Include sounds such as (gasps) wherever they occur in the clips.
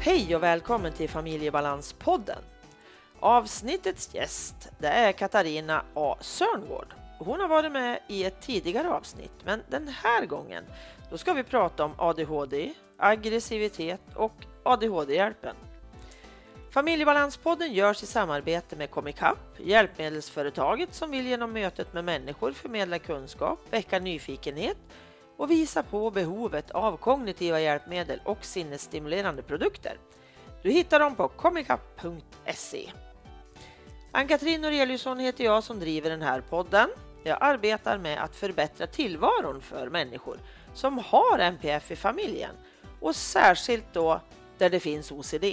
Hej och välkommen till Familjebalanspodden. Avsnittets gäst det är Katarina A Sörngård. Hon har varit med i ett tidigare avsnitt, men den här gången då ska vi prata om ADHD, aggressivitet och ADHD-hjälpen. Familjebalanspodden görs i samarbete med Comicap, hjälpmedelsföretaget som vill genom mötet med människor förmedla kunskap, väcka nyfikenhet och visa på behovet av kognitiva hjälpmedel och sinnesstimulerande produkter. Du hittar dem på comicap.se. Ann-Katrin Noreliusson heter jag som driver den här podden. Jag arbetar med att förbättra tillvaron för människor som har NPF i familjen och särskilt då där det finns OCD.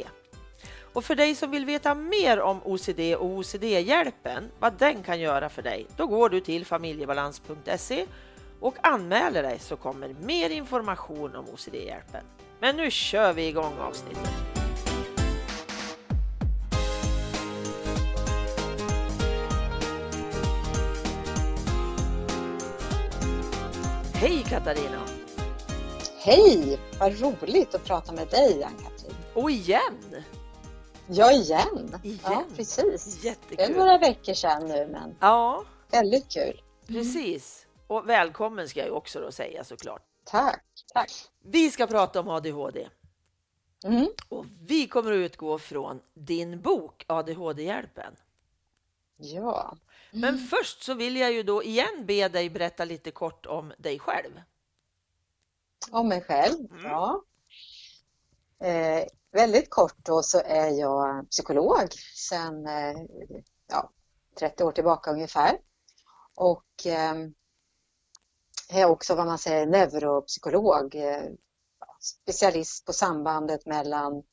Och för dig som vill veta mer om OCD och OCD-hjälpen, vad den kan göra för dig, då går du till familjebalans.se och anmäler dig så kommer mer information om OCD-hjälpen. Men nu kör vi igång avsnittet. Hej Katarina! Hej! Vad roligt att prata med dig, Ann-Katrin. Och igen! Ja, igen. Igen. Ja, precis. Jättekul. Det är några veckor sedan nu, men Ja, väldigt kul. precis. Och välkommen ska jag också då säga såklart. Tack, tack. Vi ska prata om ADHD Mm. och vi kommer att utgå från din bok ADHD-hjälpen. Ja. Men först så vill jag ju då igen be dig berätta lite kort om dig själv. Om mig själv? Mm. Ja. Eh, väldigt kort då så är jag psykolog sedan eh, ja, 30 år tillbaka ungefär. Och eh, är också vad man säger neuropsykolog, eh, specialist på sambandet mellan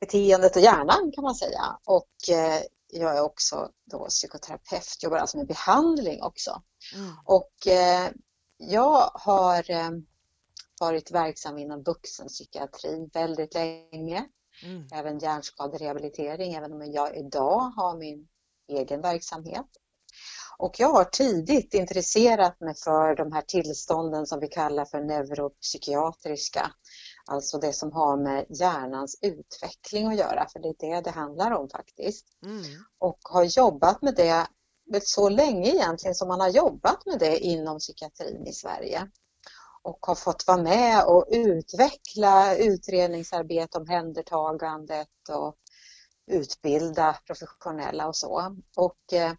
beteendet och hjärnan kan man säga. Och eh, jag är också då psykoterapeut, jobbar alltså med behandling också. Mm. Och eh, jag har varit verksam inom vuxenpsykiatrin väldigt länge. Mm. Även hjärnskaderehabilitering, även om jag idag har min egen verksamhet. Och jag har tidigt intresserat mig för de här tillstånden som vi kallar för neuropsykiatriska. Alltså det som har med hjärnans utveckling att göra, för det är det det handlar om faktiskt Mm. och har jobbat med det så länge egentligen som man har jobbat med det inom psykiatrin i Sverige. Och har fått vara med och utveckla utredningsarbete, omhändertagandet och utbilda professionella och så. Och eh,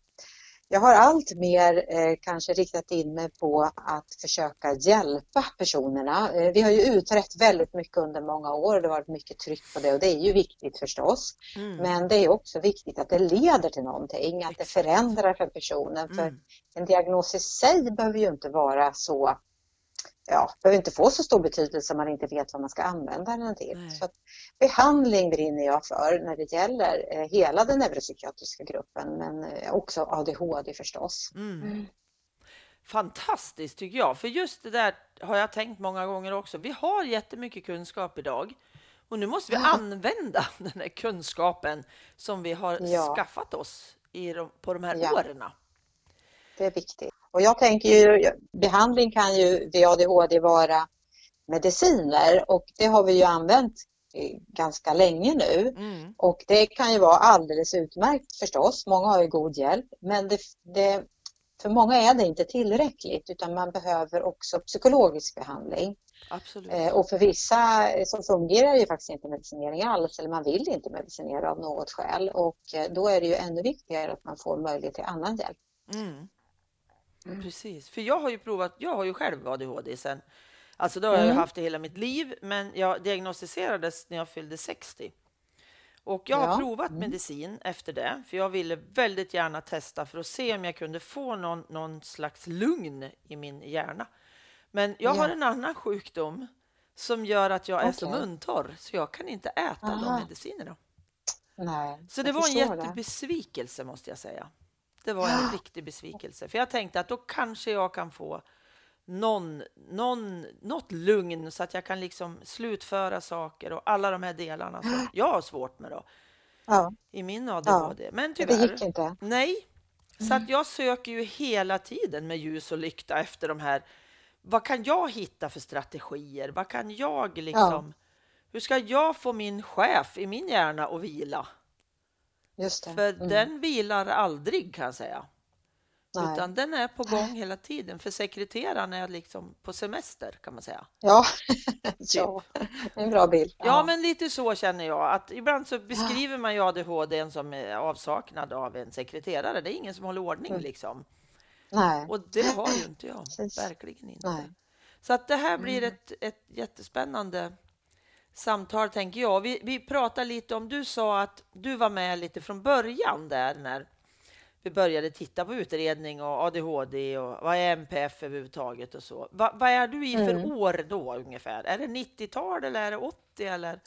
jag har allt mer eh, kanske riktat in mig på att försöka hjälpa personerna. Eh, vi har ju utrett väldigt mycket under många år och det har varit mycket tryck på det och det är ju viktigt förstås. Mm. Men det är också viktigt att det leder till någonting, att det förändrar för personen. För Mm. en diagnos i sig behöver ju inte vara så, ja, behöver inte få så stor betydelse om man inte vet vad man ska använda den till. Nej. Så att behandling brinner jag för när det gäller eh, hela den neuropsykiatriska gruppen, men eh, också ADHD förstås. Mm. Fantastiskt tycker jag, för just det där har jag tänkt många gånger också. Vi har jättemycket kunskap idag och nu måste vi Ja. använda (laughs) den här kunskapen som vi har Ja. skaffat oss i de, på de här Ja. åren. Det är viktigt. Och jag tänker ju, behandling kan ju vid ADHD vara mediciner och det har vi ju använt eh, ganska länge nu. Mm. Och det kan ju vara alldeles utmärkt förstås. Många har ju god hjälp, men det, det, för många är det inte tillräckligt utan man behöver också psykologisk behandling. Absolut. Eh, och för vissa eh, så fungerar ju faktiskt inte medicinering alls eller man vill inte medicinera av något skäl och då är det ju ännu viktigare att man får möjlighet till annan hjälp. Mm. Mm. Precis, för jag har ju provat, jag har ju själv ADHD sen, alltså då har jag ju Mm. haft det hela mitt liv, men jag diagnostiserades när jag fyllde 60. Och jag har Ja. provat Mm. medicin efter det, för jag ville väldigt gärna testa för att se om jag kunde få någon, någon slags lugn i min hjärna. Men jag har Ja. en annan sjukdom som gör att jag är så muntorr, så jag kan inte äta de Aha. medicinerna. Nej, Så jag det var en förstår det. jättebesvikelse måste jag säga. Det var en riktig besvikelse, för jag tänkte att då kanske jag kan få någon, någon, något lugn så att jag kan liksom slutföra saker och alla de här delarna som jag har svårt med då Ja, i min ADHD. Men men det tyvärr, gick inte. nej. Så att jag söker ju hela tiden med ljus och lykta efter de här. Vad kan jag hitta för strategier? Vad kan jag liksom hur ska jag få min chef i min hjärna att vila? Just det. För Mm. den vilar aldrig kan jag säga. Nej. Utan den är på gång hela tiden. För sekreteraren är liksom på semester kan man säga. Ja, (laughs) ja, är en bra bild. Ja, men lite så känner jag. Att ibland så beskriver man ju ADHD som avsaknad av en sekreterare. Det är ingen som håller ordning Mm. liksom. Nej. Och det har ju inte jag. (laughs) Precis. Verkligen inte. Nej. Så att det här blir Mm. ett, ett jättespännande samtal tänker jag. Vi, vi pratar lite om, du sa att du var med lite från början där när vi började titta på utredning och ADHD och vad är MPF överhuvudtaget och så. Va, vad är du i för Mm. år då ungefär? Är det 90-tal eller är det 80 eller?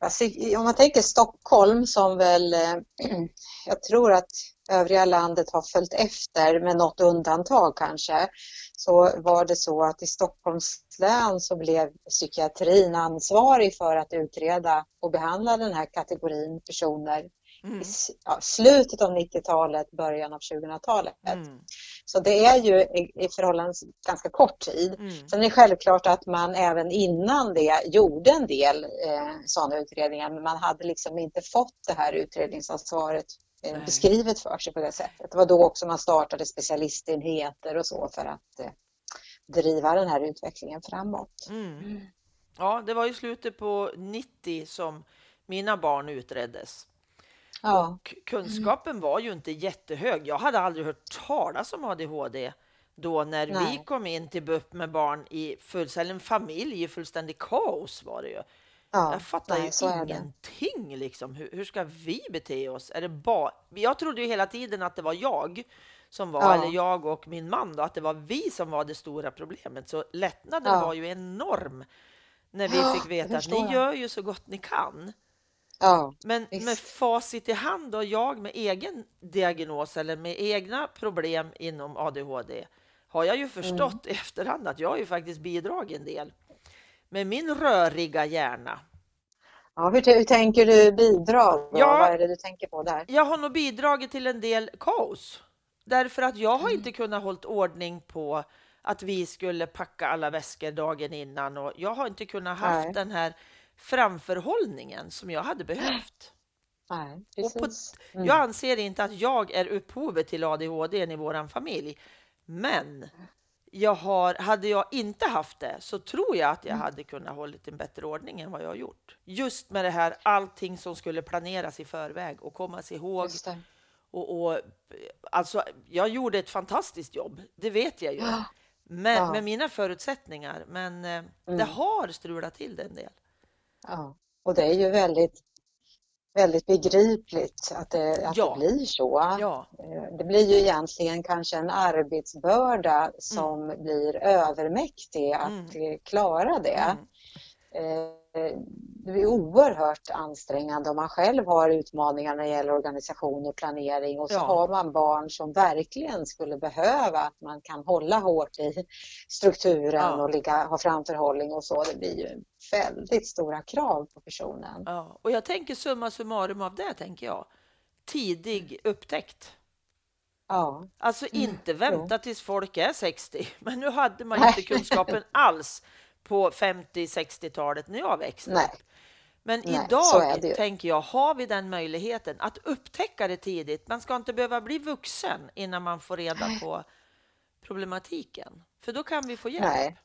Alltså, om man tänker Stockholm som väl, eh, (clears throat) jag tror att övriga landet har följt efter med något undantag kanske, så var det så att i Stockholms län så blev psykiatrin ansvarig för att utreda och behandla den här kategorin personer Mm. i ja, slutet av 90-talet, början av 2000-talet. Mm. Så det är ju i, i förhållandevis ganska kort tid. Mm. Sen är det självklart att man även innan det gjorde en del eh, sådana utredningar men man hade liksom inte fått det här utredningsansvaret eh, beskrivet för sig på det sättet. Det var då också man startade specialistenheter och så för att eh, driva den här utvecklingen framåt. Mm. Ja, det var ju slutet på 90 som mina barn utreddes. Ja, Och kunskapen var ju inte jättehög. Jag hade aldrig hört talas om ADHD då när vi Nej. kom in till BUP med barn i fullständig familj i fullständig kaos var det ju. ja Jag fattar nej, ju ingenting liksom. Hur, hur ska vi bete oss? Är det ba jag trodde ju hela tiden att det var jag som var, Ja. eller jag och min man då, att det var vi som var det stora problemet. Så lättnaden Ja. var ju enorm när vi fick veta att ni gör ju så gott ni kan. Ja, Men Visst. med facit i hand och jag med egen diagnos eller med egna problem inom ADHD har jag ju förstått i efterhand att jag har ju faktiskt bidragit en del med min röriga hjärna. ja hur, hur tänker du bidra? Då? Ja. Vad är det du tänker på där? Jag har nog bidragit till en del kaos därför att jag Mm. har inte kunnat hålla ordning på att vi skulle packa alla väskor dagen innan och jag har inte kunnat haft Nej. den här framförhållningen som jag hade behövt. Nej, Och på- precis. Mm. Jag anser inte att jag är upphovet till ADHD i vår familj, men jag har, hade jag inte haft det så tror jag att jag hade kunnat hålla en bättre ordning än vad jag har gjort. Just med det här allting som skulle planeras i förväg och kommas ihåg. Det. Och, och, alltså, jag gjorde ett fantastiskt jobb, det vet jag ju. Ja. Med, Ja. med mina förutsättningar, men eh, det Mm. har strulat till det en del. Ja, och det är ju väldigt, väldigt begripligt att det, att Ja. det blir så. Ja, Eh, Det blir ju egentligen kanske en arbetsbörda som blir övermäktig att Mm. eh, klara det. mm. Eh, Det är oerhört ansträngande om man själv har utmaningar när det gäller organisation och planering och så Ja. har man barn som verkligen skulle behöva att man kan hålla hårt i strukturen Ja. och ligga, ha framförhållning och så. Det blir ju väldigt stora krav på personen. Ja, och jag tänker summa summarum av det, tänker jag. Tidig upptäckt. Ja, Alltså inte vänta tills folk är 60, men nu hade man inte kunskapen (laughs) alls på 50-60-talet när jag växte nej, upp. Men Nej, idag tänker jag, har vi den möjligheten att upptäcka det tidigt? Man ska inte behöva bli vuxen innan man får reda på problematiken, för då kan vi få hjälp. nej.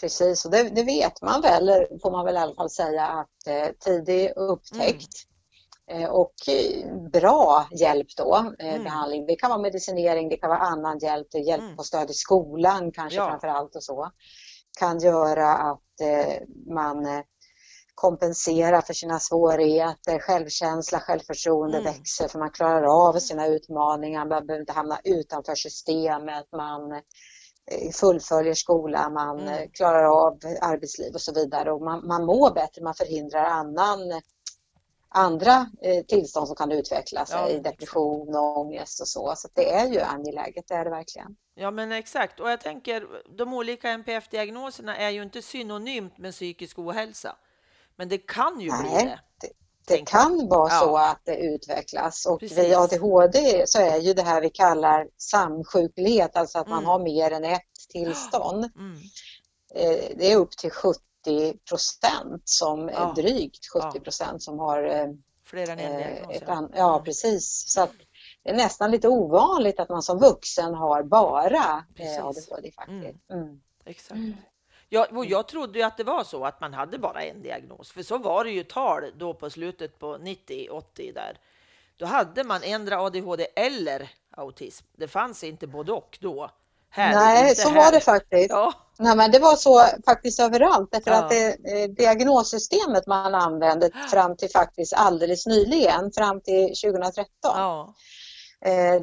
Precis, och det, det vet man väl, får man väl i alla fall säga, att eh, tidig upptäckt eh, och eh, bra hjälp då, eh, Mm. behandling. Det kan vara medicinering, det kan vara annan hjälp, det hjälp Mm. och stöd i skolan kanske Ja. framför allt och så. Kan göra att eh, man eh, kompenserar för sina svårigheter, självkänsla, självförtroende Mm. växer för man klarar av sina utmaningar, man behöver inte hamna utanför systemet, man eh, fullföljer skolan, man Mm. klarar av arbetsliv och så vidare och man, man mår bättre, man förhindrar annan, andra eh, tillstånd som kan utveckla sig, Ja, exakt. depression, och ångest och så. Så det är ju angeläget, det är det verkligen. Ja, men exakt. Och jag tänker, de olika NPF-diagnoserna är ju inte synonymt med psykisk ohälsa, men det kan ju bli Nej, det. Det tänker jag. kan vara Ja. så att det utvecklas och Precis. vid ADHD så är ju det här vi kallar samsjuklighet, alltså att man Mm. har mer än ett tillstånd. Mm. Eh, Det är upp till 70 70 procent som, ja. drygt 70 procent som har Fler än en diagnos? Ja, ja precis. Så att, det är nästan lite ovanligt att man som vuxen har bara Precis. ADHD faktiskt. Mm. Mm. Exakt. Mm. Ja, och jag trodde ju att det var så att man hade bara en diagnos, för så var det ju tal då på slutet på 90-80 där. Då hade man ändra ADHD eller autism. Det fanns inte både och då. Här, Nej, så här. var det faktiskt. Ja. Nej, men det var så faktiskt överallt därför ja. att det, eh, diagnossystemet man använde fram till faktiskt alldeles nyligen, fram till 2013. Ja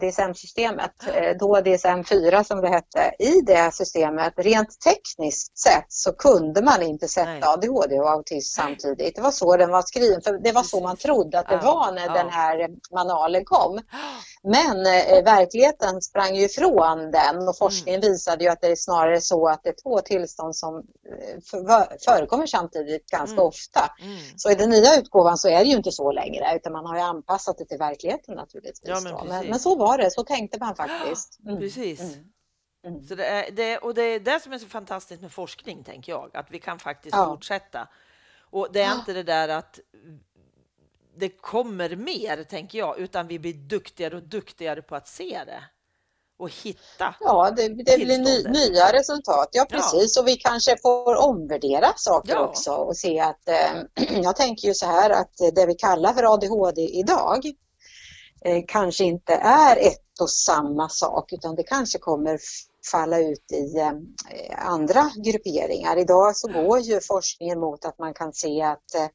DSM-systemet, eh, då DSM-4 som det hette. I det systemet, rent tekniskt sett, så kunde man inte sätta Nej. ADHD och autism samtidigt. Det var så den var skriven, för det var så man trodde att det var när ja. den här manualen kom. (gasps) Men eh, verkligheten sprang ju ifrån den och forskningen mm. visade ju att det är snarare så att det är två tillstånd som eh, förekommer samtidigt ganska mm. ofta. Mm. Så i den nya utgåvan så är det ju inte så längre utan man har ju anpassat det till verkligheten naturligtvis. Ja, men, men, så var det, så tänkte man faktiskt. (gasps) Mm. Precis. Mm. Mm. Så det är, det, och det är det som är så fantastiskt med forskning, tänker jag, att vi kan faktiskt ja. fortsätta. Och det är ja. inte det där att det kommer mer, tänker jag, utan vi blir duktigare och duktigare på att se det och hitta Ja, det, det blir ny, nya resultat. Ja, precis. Ja. Och vi kanske får omvärdera saker ja. också och se att eh, (clears throat) jag tänker ju så här att det vi kallar för ADHD idag eh, kanske inte är ett och samma sak utan det kanske kommer falla ut i eh, andra grupperingar. Idag så går ju forskningen mot att man kan se att eh,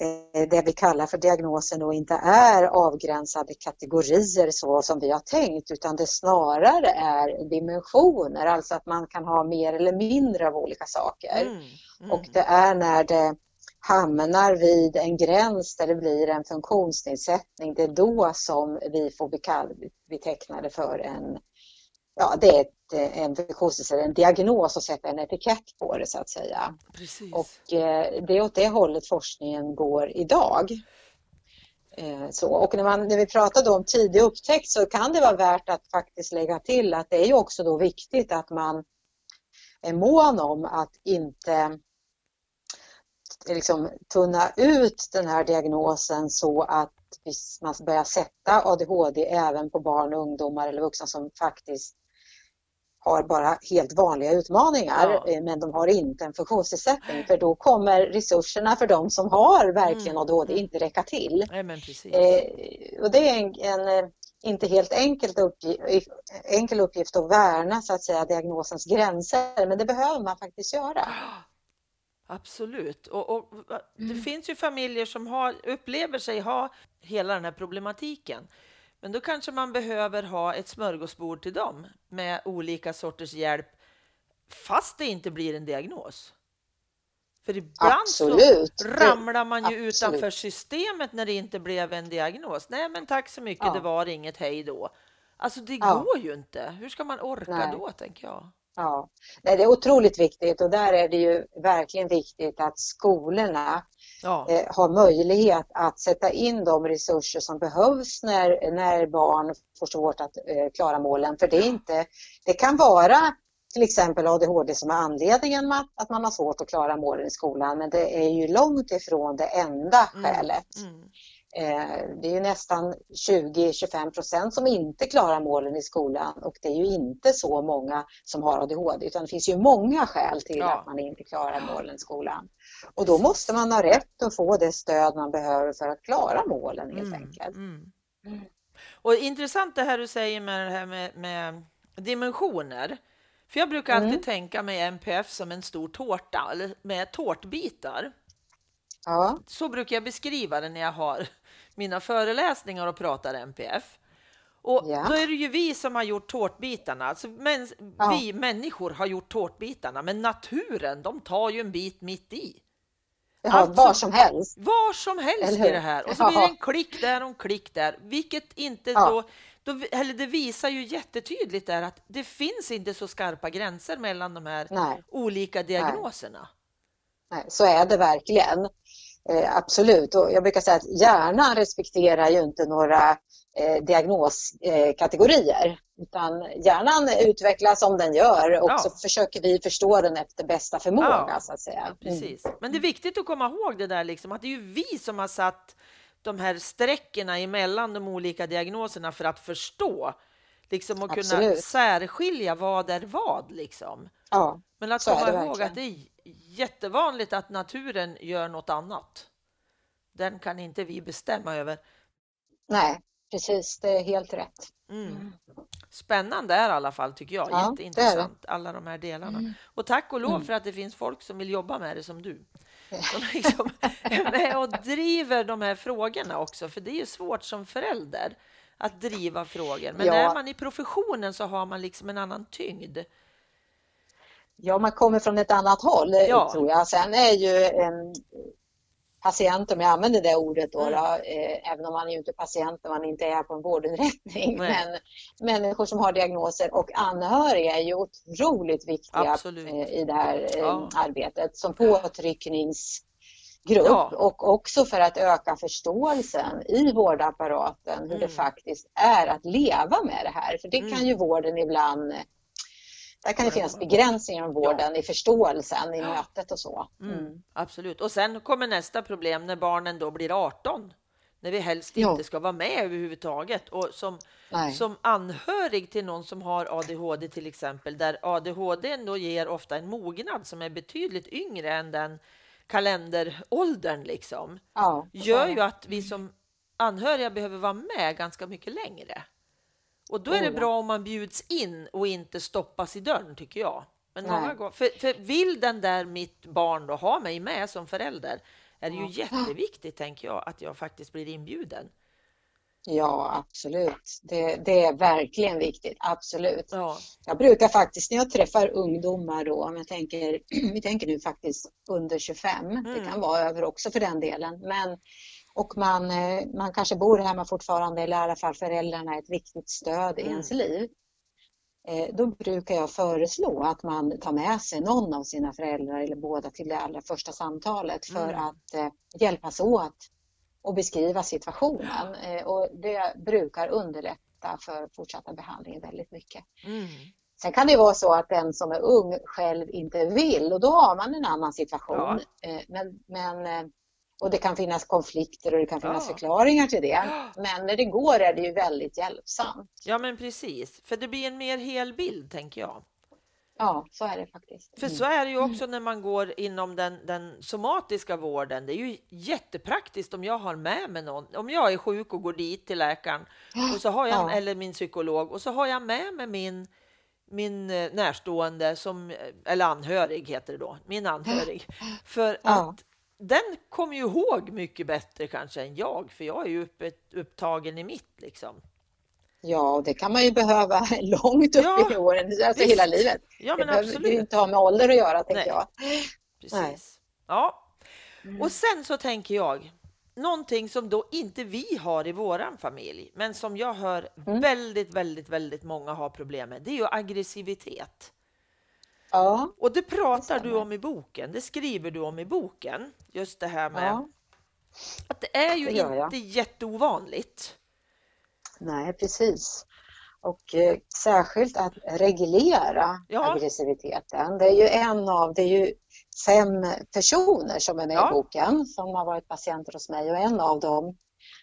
Eh, det vi kallar för diagnosen då inte är avgränsade kategorier så som vi har tänkt utan det snarare är dimensioner, alltså att man kan ha mer eller mindre av olika saker. Mm, mm. Och det är när det hamnar vid en gräns där det blir en funktionsnedsättning, det är då som vi får beteckna det för en ja, det är ett, eh, en en diagnos och sätta en etikett på det så att säga. Precis. Och eh, det är åt det hållet forskningen går idag. Eh, så, och när, man, när vi pratar om tidig upptäckt så kan det vara värt att faktiskt lägga till att det är ju också då viktigt att man är mån om att inte liksom tunna ut den här diagnosen så att man börjar sätta ADHD även på barn och ungdomar eller vuxna som faktiskt har bara helt vanliga utmaningar ja. Eh, men de har inte en funktionsnedsättning för då kommer resurserna för de som har verkligen mm. ADHD mm. inte räcka till. Nej. Eh, och det är en, en eh, inte helt enkelt uppgift, enkel uppgift att värna så att säga diagnosens gränser men det behöver man faktiskt göra. Absolut. Och, och det mm. finns ju familjer som har, upplever sig ha hela den här problematiken. Men då kanske man behöver ha ett smörgåsbord till dem med olika sorters hjälp fast det inte blir en diagnos. För ibland Absolut. så ramlar man ju Absolut. utanför systemet när det inte blev en diagnos. Nej, men tack så mycket, ja. det var inget, hej då. Alltså det ja. går ju inte. Hur ska man orka Nej. då, tänker jag? Ja, det är otroligt viktigt och där är det ju verkligen viktigt att skolorna ja. eh, har möjlighet att sätta in de resurser som behövs när, när barn får svårt att eh, klara målen. För det, är inte, det kan vara till exempel ADHD som är anledningen med att man har svårt att klara målen i skolan men det är ju långt ifrån det enda mm. skälet. Mm. Eh, det är ju nästan 20-25 procent som inte klarar målen i skolan och det är ju inte så många som har ADHD utan det finns ju många skäl till ja. att man inte klarar målen i skolan. Och då måste man ha rätt att få det stöd man behöver för att klara målen helt mm. enkelt. Mm. Mm. Och intressant det här du säger med det här med, med dimensioner. För jag brukar alltid mm. tänka mig NPF som en stor tårta med tårtbitar. Ja. Så brukar jag beskriva det när jag har mina föreläsningar och pratar NPF. Och ja. då är det ju vi som har gjort tårtbitarna. Alltså, men, ja. Vi människor har gjort tårtbitarna, men naturen, de tar ju en bit mitt i. Ja, alltså, var som helst. Var som helst i det här. Och så blir det en klick där och en klick där, vilket inte då, då eller det visar ju jättetydligt där att det finns inte så skarpa gränser mellan de här Nej. olika diagnoserna. Nej. Nej, så är det verkligen. Eh, absolut, och jag brukar säga att hjärnan respekterar ju inte några eh, diagnoskategorier. Utan hjärnan utvecklas som den gör och Ja. så försöker vi förstå den efter bästa förmåga Ja, så att säga. Mm. Precis. Men det är viktigt att komma ihåg det där liksom, att det är ju vi som har satt de här sträckorna emellan de olika diagnoserna för att förstå liksom och kunna särskilja vad är vad liksom. Ja, Men att komma ihåg att det är jättevanligt att naturen gör något annat. Den kan inte vi bestämma över. nej, precis, det är helt rätt. Mm. Spännande är i alla fall tycker jag. Ja, det är det. Jätteintressant alla de här delarna. Mm. Och tack och lov Mm. för att det finns folk som vill jobba med det som du. (laughs) Som liksom är med och driver de här frågorna också. För det är ju svårt som förälder att driva frågor. Men Ja. är man i professionen så har man liksom en annan tyngd. Ja, man kommer från ett annat håll Ja. tror jag. Sen är ju en patient, om jag använder det ordet då, Mm. då eh, även om man är ju inte patient när man inte är på en vårdinrättning, Nej. men människor som har diagnoser och anhöriga är ju otroligt viktiga Absolut. eh, i det här eh, Ja. arbetet som påtryckningsgrupp Ja. och också för att öka förståelsen i vårdapparaten hur det Mm. faktiskt är att leva med det här. För det Mm. kan ju vården ibland där kan det Ja, finnas ja. begränsningar inom vården i förståelsen i Ja. mötet och så. Mm, absolut. Och sen kommer nästa problem när barnen då blir 18. När vi helst Ja. inte ska vara med överhuvudtaget. Och som, Nej. som anhörig till någon som har ADHD till exempel, där ADHD då ger ofta en mognad som är betydligt yngre än den kalenderåldern liksom, Ja, gör ju att vi som anhöriga behöver vara med ganska mycket längre. Och då är det bra om man bjuds in och inte stoppas i dörren tycker jag. Men Nej. många gånger, för, för vill den där mitt barn då ha mig med som förälder är det ju jätteviktigt tänker jag att jag faktiskt blir inbjuden. Ja, absolut. Det, det är verkligen viktigt, absolut. Ja, Jag brukar faktiskt när jag träffar ungdomar då, om jag tänker, (clears throat) vi tänker nu faktiskt under 25, det Mm. kan vara över också för den delen, men och man, eh, man kanske bor hemma fortfarande eller i alla fall föräldrarna är ett viktigt stöd i Mm. ens liv. Eh, Då brukar jag föreslå att man tar med sig någon av sina föräldrar eller båda till det allra första samtalet för Mm. att eh, hjälpas åt och beskriva situationen. Och det brukar underlätta för fortsatta behandling väldigt mycket. mm. Sen kan det vara så att den som är ung själv inte vill och då har man en annan situation. Eh, Men, men, och det kan finnas konflikter och det kan finnas Ja. förklaringar till det. (gasps) Men när det går är det ju väldigt hjälpsamt. ja men precis. För det blir en mer hel bild tänker jag. Ja, så är det faktiskt. För Mm. så är det ju också när man går inom den, den somatiska vården. Det är ju jättepraktiskt om jag har med mig någon. Om jag är sjuk och går dit till läkaren och så har jag, Ja. eller min psykolog och så har jag med mig min, min eh, närstående som, eller anhörig heter det då, min anhörig. För Ja. att den kommer ju ihåg mycket bättre kanske än jag, för jag är ju uppe, upptagen i mitt liksom. Ja, och det kan man ju behöva (laughs) långt upp Ja, i åren, alltså visst. hela livet. Ja, det men behöver ju absolut. inte ha med ålder att göra, tänker Nej. jag. Precis. Ja, Mm. och sen så tänker jag någonting som då inte vi har i våran familj, men som jag hör Mm. väldigt, väldigt, väldigt många har problem med. Det är ju aggressivitet. Ja, Och det pratar Det du om i boken. Det skriver du om i boken. Just det här med ja. att det är ju det gör jag. inte jätteovanligt. Nej, precis. Och eh, särskilt att reglera Ja. aggressiviteten. Det är ju en av, det är ju fem personer som är med Ja. i boken som har varit patienter hos mig och en av dem,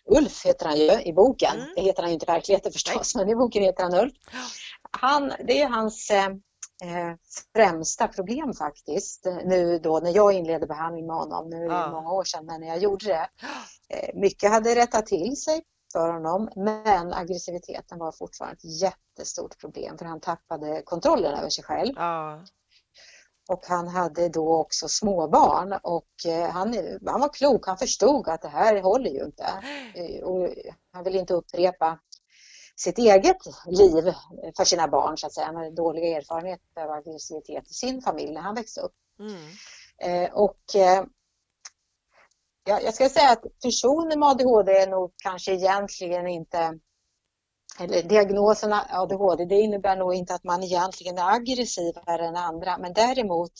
Ulf heter han ju i boken. Mm. Det heter han ju inte i verkligheten förstås, men i boken heter han Ulf. Han, det är hans eh, främsta problem faktiskt. eh, Nu då när jag inledde behandling med honom, nu är det Ja. många år sedan, men när jag gjorde det. Eh, mycket hade rättat till sig för honom, men aggressiviteten var fortfarande ett jättestort problem för han tappade kontrollen över sig själv. Ja, Och han hade då också småbarn och eh, han, han var klok, han förstod att det här håller ju inte. (gasps) Eh, Och han ville inte upprepa sitt eget liv för sina barn så att säga. Han hade dåliga erfarenheter av aggressivitet i sin familj när han växte upp. mm. Eh, Och eh, ja, jag ska säga att personer med ADHD är nog kanske egentligen inte eller diagnosen ADHD, det innebär nog inte att man egentligen är aggressivare än andra, men däremot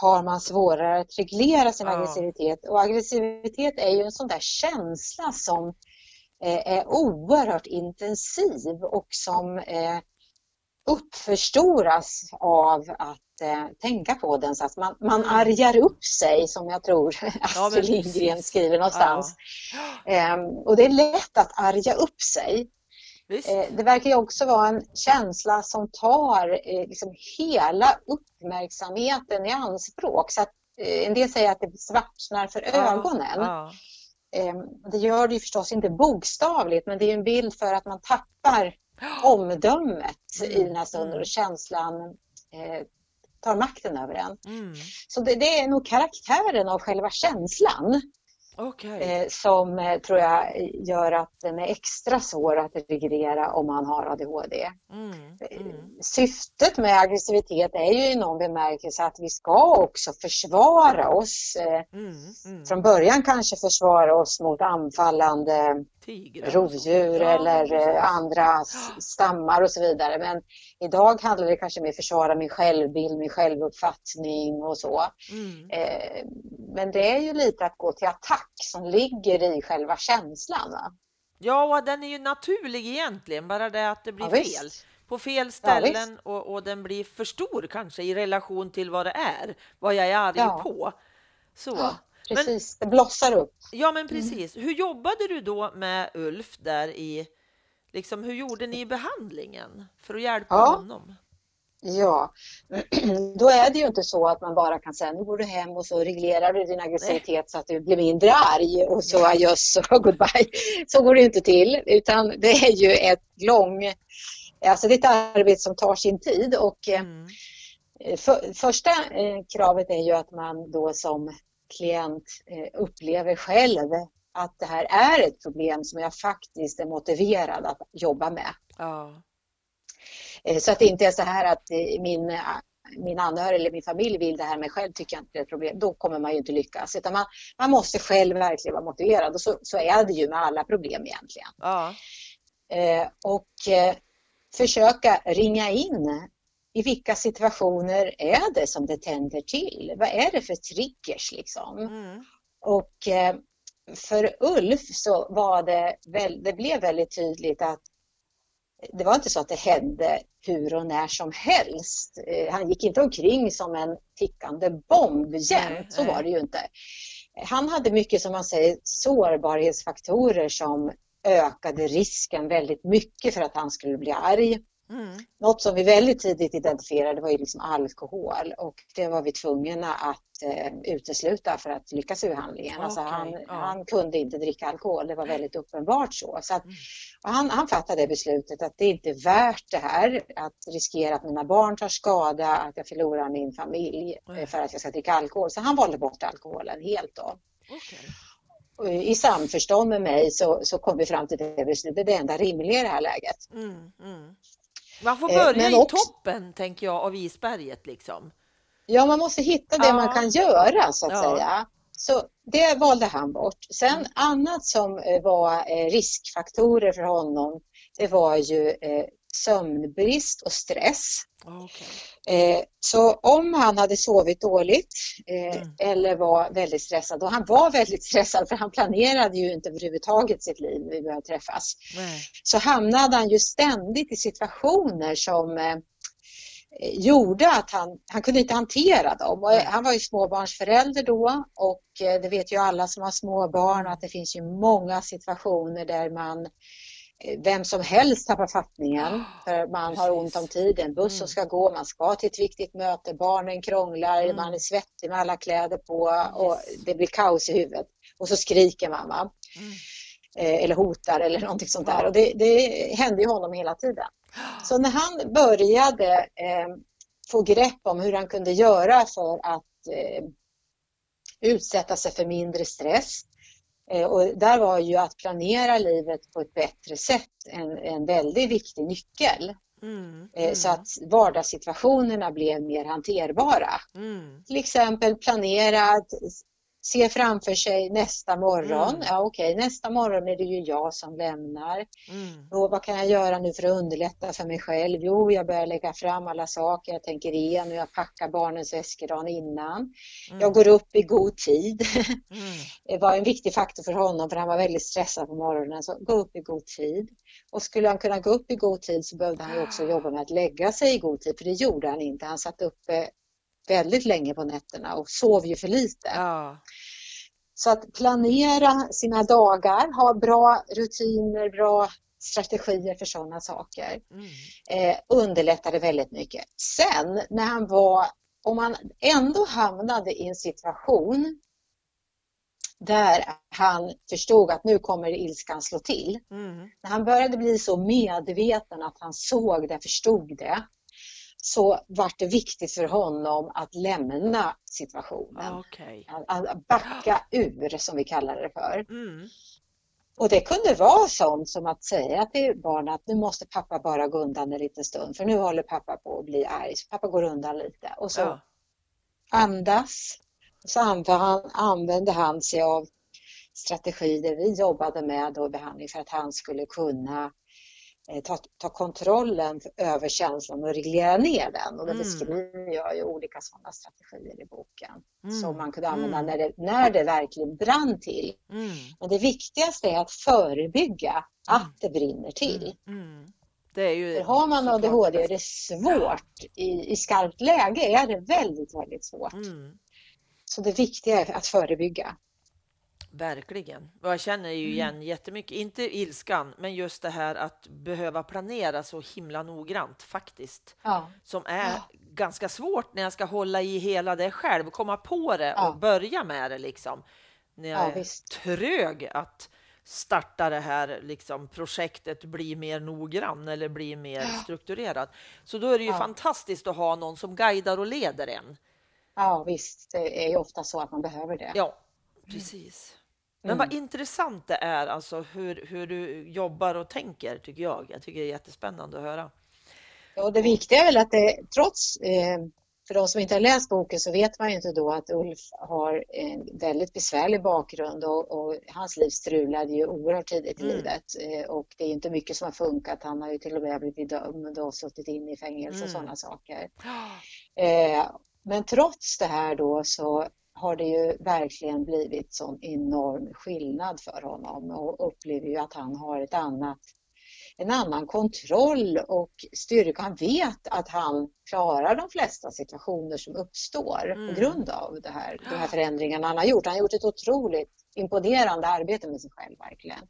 har man svårare att reglera sin Ja. aggressivitet. Och aggressivitet är ju en sån där känsla som är oerhört intensiv och som uppförstoras av att tänka på den. Så att man, man argar upp sig som jag tror (laughs) Astrid ja, Lindgren skriver någonstans. Ja. Ehm, och det är lätt att arga upp sig. Visst. Eh, det verkar också vara en känsla som tar eh, liksom hela uppmärksamheten i anspråk. Så att, eh, en del säger att det svartnar för ja, ögonen. Ehm, det gör det ju förstås inte bokstavligt men det är en bild för att man tappar (gasps) omdömet i den här stunden mm. och känslan tar makten över en. Mm. Så det, det, är nog karaktären av själva känslan Okay. Eh, som eh, tror jag gör att den är extra svår att reglera om man har ADHD. Mm. Mm. Syftet med aggressivitet är ju i någon bemärkelse att vi ska också försvara oss. Mm. mm. Från början kanske försvara oss mot anfallande Tigrar. rovdjur ja, eller precis. andra stammar och så vidare. Men idag handlar det kanske mer om att försvara min självbild, min självuppfattning och så. Mm. Eh, men det är ju lite att gå till attack som ligger i själva känslan. Va? Ja, och den är ju naturlig egentligen, bara det att det blir ja, fel på fel ställen ja, och, och, den blir för stor kanske i relation till vad det är, vad jag är arg ja. på. Så. Ja, precis, men, det blossar upp. Ja, men mm. precis. Mm. Hur jobbade du då med Ulf där i, liksom, hur gjorde ni behandlingen för att hjälpa honom? Ja, (clears throat) då är det ju inte så att man bara kan säga nu går du hem och så reglerar du din aggressivitet så att du blir mindre arg och så adjöss (laughs) och goodbye. Så går det inte till utan det är ju ett lång, alltså det är ett arbete som tar sin tid och eh, mm. för, första eh, kravet är ju att man då som klient eh, upplever själv att det här är ett problem som jag faktiskt är motiverad att jobba med. Ja. Eh, så att det inte är så här att eh, min, min anhörig eller min familj vill det här men själv tycker jag inte det är ett problem. Då kommer man ju inte lyckas. Utan man, man måste själv verkligen vara motiverad och så, så är det ju med alla problem egentligen. Ja. Och försöka ringa in i vilka situationer är det som det tänder till? Vad är det för triggers liksom? Mm. Och eh, för Ulf så var det, väl, det blev väldigt tydligt att det var inte så att det hände hur och när som helst. Eh, han gick inte omkring som en tickande bomb jämt, så var det ju inte. Han hade mycket som man säger sårbarhetsfaktorer som ökade risken väldigt mycket för att han skulle bli arg. Mm. Något som vi väldigt tidigt identifierade var ju liksom alkohol och det var vi tvungna att eh, utesluta för att lyckas i behandlingen. Okay. Alltså han, ja. han, kunde inte dricka alkohol, det var väldigt uppenbart så. så att, mm. han, han fattade beslutet att det inte är värt det här att riskera att mina barn tar skada, att jag förlorar min familj mm. för att jag ska dricka alkohol. Så han valde bort alkoholen helt då. Okay. I samförstånd med mig så, så kom vi fram till det beslutet, det enda rimliga i det här läget. Mm, mm. Man får eh, börja i också, toppen, tänker jag, av isberget liksom. Ja, man måste hitta det ja. man kan göra så att ja. säga. Så det valde han bort. Sen mm. annat som eh, var eh, riskfaktorer för honom, det var ju sömnbrist och stress. Okay. Så om han hade sovit dåligt mm. eller var väldigt stressad, och han var väldigt stressad för han planerade ju inte överhuvudtaget sitt liv när vi började träffas, Nej. så hamnade han ju ständigt i situationer som gjorde att han, han kunde inte hantera dem. Och han var ju småbarnsförälder då och det vet ju alla som har småbarn att det finns ju många situationer där man vem som helst tappar fattningen för man har ont om tid. En buss mm. ska gå, man ska till ett viktigt möte, barnen krånglar, mm. man är svettig med alla kläder på och det blir kaos i huvudet. Och så skriker man. Va? Mm. Eh, eller hotar eller någonting sånt där. Och det, det hände ju honom hela tiden. Så när han började eh, få grepp om hur han kunde göra för att eh, utsätta sig för mindre stress Eh, och där var ju att planera livet på ett bättre sätt en, en väldigt viktig nyckel. Mm, eh, mm. Så att vardagssituationerna blev mer hanterbara. Mm. Till exempel planera ser framför sig nästa morgon. Mm. Ja, okej, nästa morgon är det ju jag som lämnar. Mm. Och vad kan jag göra nu för att underlätta för mig själv? Jo, jag börjar lägga fram alla saker jag tänker igenom. Jag packar barnens väskor dagen innan. Mm. Jag går upp i god tid. (laughs) Mm. Det var en viktig faktor för honom för han var väldigt stressad på morgonen. Så gå upp i god tid. Och skulle han kunna gå upp i god tid så behövde han också jobba med att lägga sig i god tid för det gjorde han inte. Han satt uppe väldigt länge på nätterna och sov ju för lite. Ja. Så att planera sina dagar, ha bra rutiner, bra strategier för sådana saker Mm. eh, underlättade väldigt mycket. Sen när han var, om han ändå hamnade i en situation där han förstod att nu kommer ilskan slå till. Mm. När han började bli så medveten att han såg det, förstod det, så var det viktigt för honom att lämna situationen. Okej. Att att backa ur, som vi kallar det för. Mm. Och det kunde vara sånt som att säga till barnen att nu måste pappa bara gå undan en liten stund för nu håller pappa på att bli arg. Så pappa går undan lite och så Ja. andas. Och så använde han, sig av strategier vi jobbade med då i behandling för att han skulle kunna ta, ta kontrollen över känslan och reglera ner den. Och då Mm. beskriver jag ju olika sådana strategier i boken Mm. som man kunde använda Mm. när, det, när det verkligen brann till. Mm. Men det viktigaste är att förebygga att det brinner till. Mm. Det är ju För har man ADHD är det svårt. I, I skarpt läge är det väldigt, väldigt svårt. Mm. Så det viktiga är att förebygga. Verkligen. Och jag känner ju igen jättemycket, inte ilskan, men just det här att behöva planera så himla noggrant faktiskt. Ja, Som är ganska svårt när jag ska hålla i hela det själv, komma på det Ja. och börja med det liksom. När jag Ja, är visst. trög att starta det här liksom, projektet, bli mer noggrann eller bli mer strukturerad. Så då är det ju Ja. fantastiskt att ha någon som guidar och leder en. ja, visst. Det är ju ofta så att man behöver det. Ja, precis. Men Mm. vad intressant det är, alltså hur, hur du jobbar och tänker, tycker jag. Jag tycker det är jättespännande att höra. Och det viktiga är väl att det trots, eh, för de som inte har läst boken så vet man ju inte då att Ulf har en väldigt besvärlig bakgrund och, och hans liv strulade ju oerhört tidigt i Mm. livet. Eh, och det är inte mycket som har funkat. Han har ju till och med blivit dömd och suttit inne i fängelse och Mm. sådana saker. Eh, men trots det här då så har det ju verkligen blivit sån enorm skillnad för honom och upplever ju att han har ett annat, en annan kontroll och styrka. Han vet att han klarar de flesta situationer som uppstår Mm. på grund av det här, de här förändringarna han har gjort. Han har gjort ett otroligt imponerande arbete med sig själv verkligen.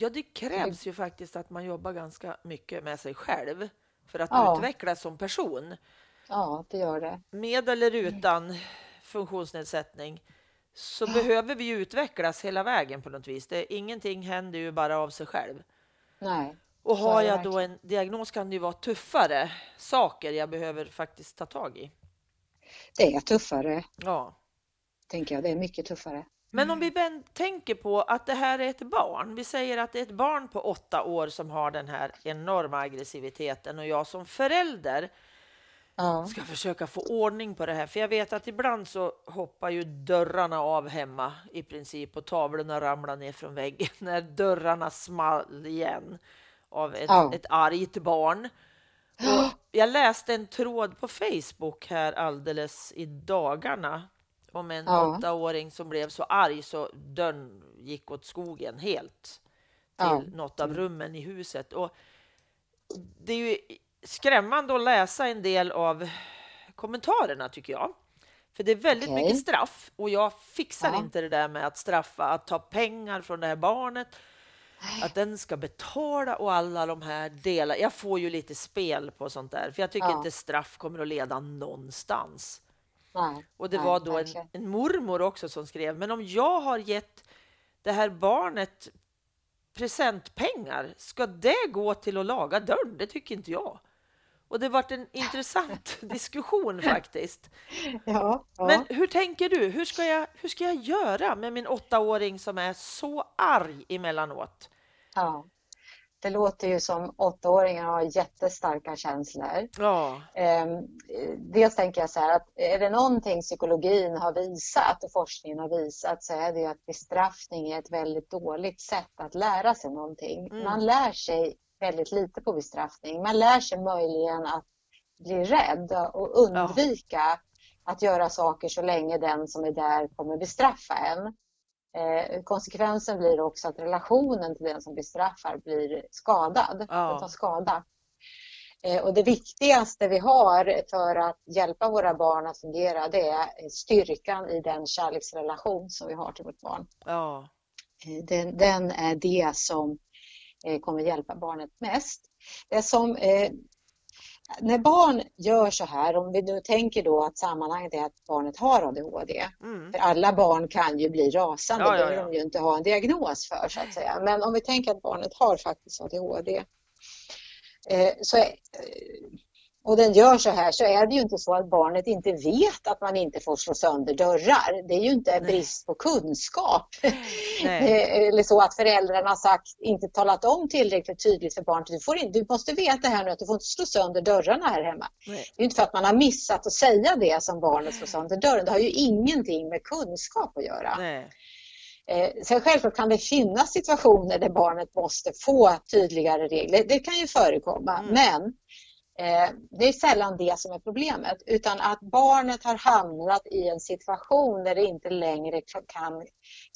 Ja, det krävs ju faktiskt att man jobbar ganska mycket med sig själv för att Ja. utvecklas som person. Ja, det gör det. Med eller utan funktionsnedsättning så behöver vi utvecklas hela vägen på något vis. Det, ingenting händer ju bara av sig själv. Nej. Och har jag då en diagnos kan det ju vara tuffare saker jag behöver faktiskt ta tag i. Det är tuffare, Ja. tänker jag. Det är mycket tuffare. Men om vi väl tänker på att det här är ett barn. Vi säger att det är ett barn på åtta år som har den här enorma aggressiviteten och jag som förälder Ja. ska försöka få ordning på det här. För jag vet att ibland så hoppar ju dörrarna av hemma i princip och tavlorna ramlar ner från väggen (laughs) när dörrarna small igen av ett, Ja. ett argt barn. Och jag läste en tråd på Facebook här alldeles i dagarna om en Ja. åttaåring som blev så arg så dörren gick åt skogen helt till Ja. något av rummen i huset. Och det är ju skrämmande att läsa en del av kommentarerna tycker jag. För det är väldigt Okej. mycket straff och jag fixar Ja. inte det där med att straffa, att ta pengar från det här barnet, att den ska betala och alla de här delarna. Jag får ju lite spel på sånt där, för jag tycker Ja. inte straff kommer att leda någonstans. Nej. Och det Nej, var då en, en mormor också som skrev, men om jag har gett det här barnet presentpengar, ska det gå till att laga dörren? Det tycker inte jag. Och det vart en intressant (laughs) diskussion faktiskt. Ja, ja. Men hur tänker du? Hur ska, jag, hur ska jag göra med min åttaåring som är så arg emellanåt? Ja. Det låter ju som åttaåringar har jättestarka känslor. Ja. Ehm, dels tänker jag så här att är det någonting psykologin har visat och forskningen har visat så är det att bestraffning är ett väldigt dåligt sätt att lära sig någonting. Mm. Man lär sig väldigt lite på bestraffning. Man lär sig möjligen att bli rädd och undvika att göra saker så länge den som är där kommer bestraffa en. Eh, konsekvensen blir också att relationen till den som bestraffar blir skadad. Ja. Tar skada. Eh, och det viktigaste vi har för att hjälpa våra barn att fungera det är styrkan i den kärleksrelation som vi har till vårt barn. Ja. Eh, Den, den är det som kommer hjälpa barnet mest. Det som, eh, när barn gör så här, om vi nu tänker då att sammanhanget är att barnet har ADHD, Mm. för alla barn kan ju bli rasande, Ja, det ja, behöver ja. de ju inte ha en diagnos för så att säga. Men om vi tänker att barnet har faktiskt ADHD, eh, så är, eh, och den gör så här så är det ju inte så att barnet inte vet att man inte får slå sönder dörrar. Det är ju inte Nej. brist på kunskap. (laughs) Eller så att föräldrarna sagt, inte talat om tillräckligt tydligt för barnet. Du, får du måste veta här nu att du får inte slå sönder dörrarna här hemma. Nej. Det är inte för att man har missat att säga det som barnet slår sönder dörren. Det har ju ingenting med kunskap att göra. Nej. Eh, sen självklart kan det finnas situationer där barnet måste få tydligare regler. Det kan ju förekomma, Mm. men det är sällan det som är problemet, utan att barnet har hamnat i en situation där det inte längre kan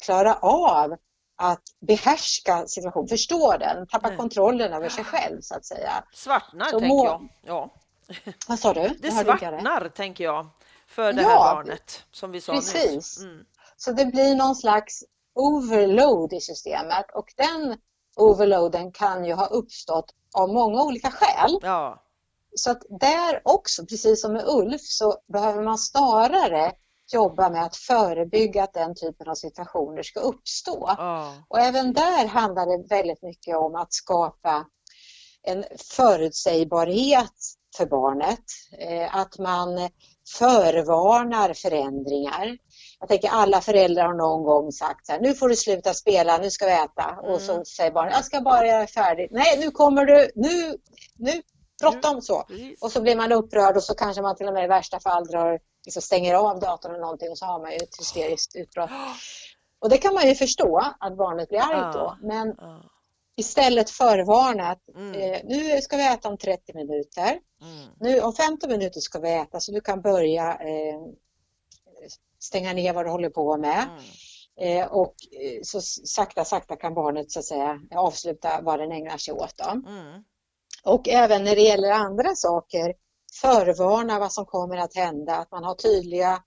klara av att behärska situationen, förstå den, tappa Nej. kontrollen över sig själv så att säga. Svartnar Så tänker jag. Ja. Vad sa du? Det. svartnar tänker jag för det Ja, här barnet som vi sa precis. nyss. Mm. Så det blir någon slags overload i systemet och den overloaden kan ju ha uppstått av många olika skäl. Ja. Så att där också, precis som med Ulf, så behöver man snarare jobba med att förebygga att den typen av situationer ska uppstå. Ja. Och även där handlar det väldigt mycket om att skapa en förutsägbarhet för barnet. Eh, Att man förvarnar förändringar. Jag tänker alla föräldrar har någon gång sagt så här, nu får du sluta spela, nu ska vi äta. Och så Mm. säger barnet, jag ska bara göra färdigt. Nej, nu kommer du, nu, nu, bråttom så. Precis. Och så blir man upprörd och så kanske man till och med i värsta fall drar, liksom stänger av datorn eller någonting och så har man ju ett hysteriskt utbrott. Och det kan man ju förstå att barnet blir argt då. Men istället förvarna att Mm. eh, nu ska vi äta om 30 minuter. Mm. Nu om 15 minuter ska vi äta så du kan börja eh, stänga ner vad du håller på med. Mm. Eh, och eh, så sakta, sakta kan barnet så att säga avsluta vad den ägnar sig åt. Då. Mm. Och även när det gäller andra saker, förvarna vad som kommer att hända, att man har tydliga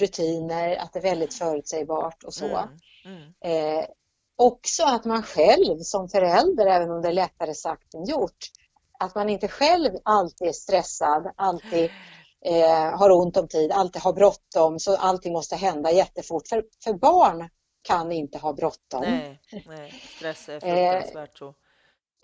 rutiner, att det är väldigt förutsägbart och så. Mm. Mm. Eh, också att man själv som förälder, även om det är lättare sagt än gjort, att man inte själv alltid är stressad, alltid eh, har ont om tid, alltid har bråttom, så allting måste hända jättefort. För, för barn kan inte ha bråttom. Nej, nej, stress (laughs) Eh, är fruktansvärt så.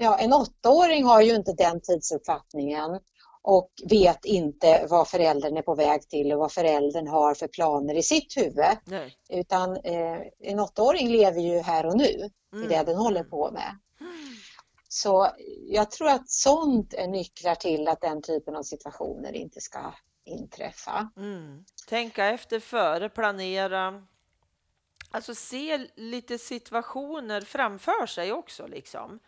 Ja, en åttaåring har ju inte den tidsuppfattningen och vet inte vad föräldern är på väg till och vad föräldern har för planer i sitt huvud. Nej. Utan eh, en åttaåring lever ju här och nu i Mm. det den håller på med. Så jag tror att sånt är nycklar till att den typen av situationer inte ska inträffa. Mm. Tänka efter före, planera. Alltså se lite situationer framför sig också liksom.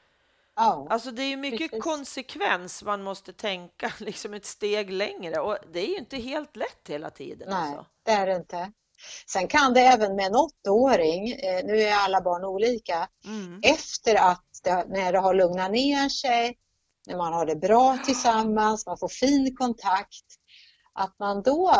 Ja, Alltså det är ju mycket Precis. konsekvens man måste tänka (laughs) liksom ett steg längre och det är ju inte helt lätt hela tiden. nej, Alltså. det är det inte. Sen kan det även med en åttaåring, eh, nu är alla barn olika, Mm. efter att det, när det har lugnat ner sig, när man har det bra tillsammans, man får fin kontakt, att man då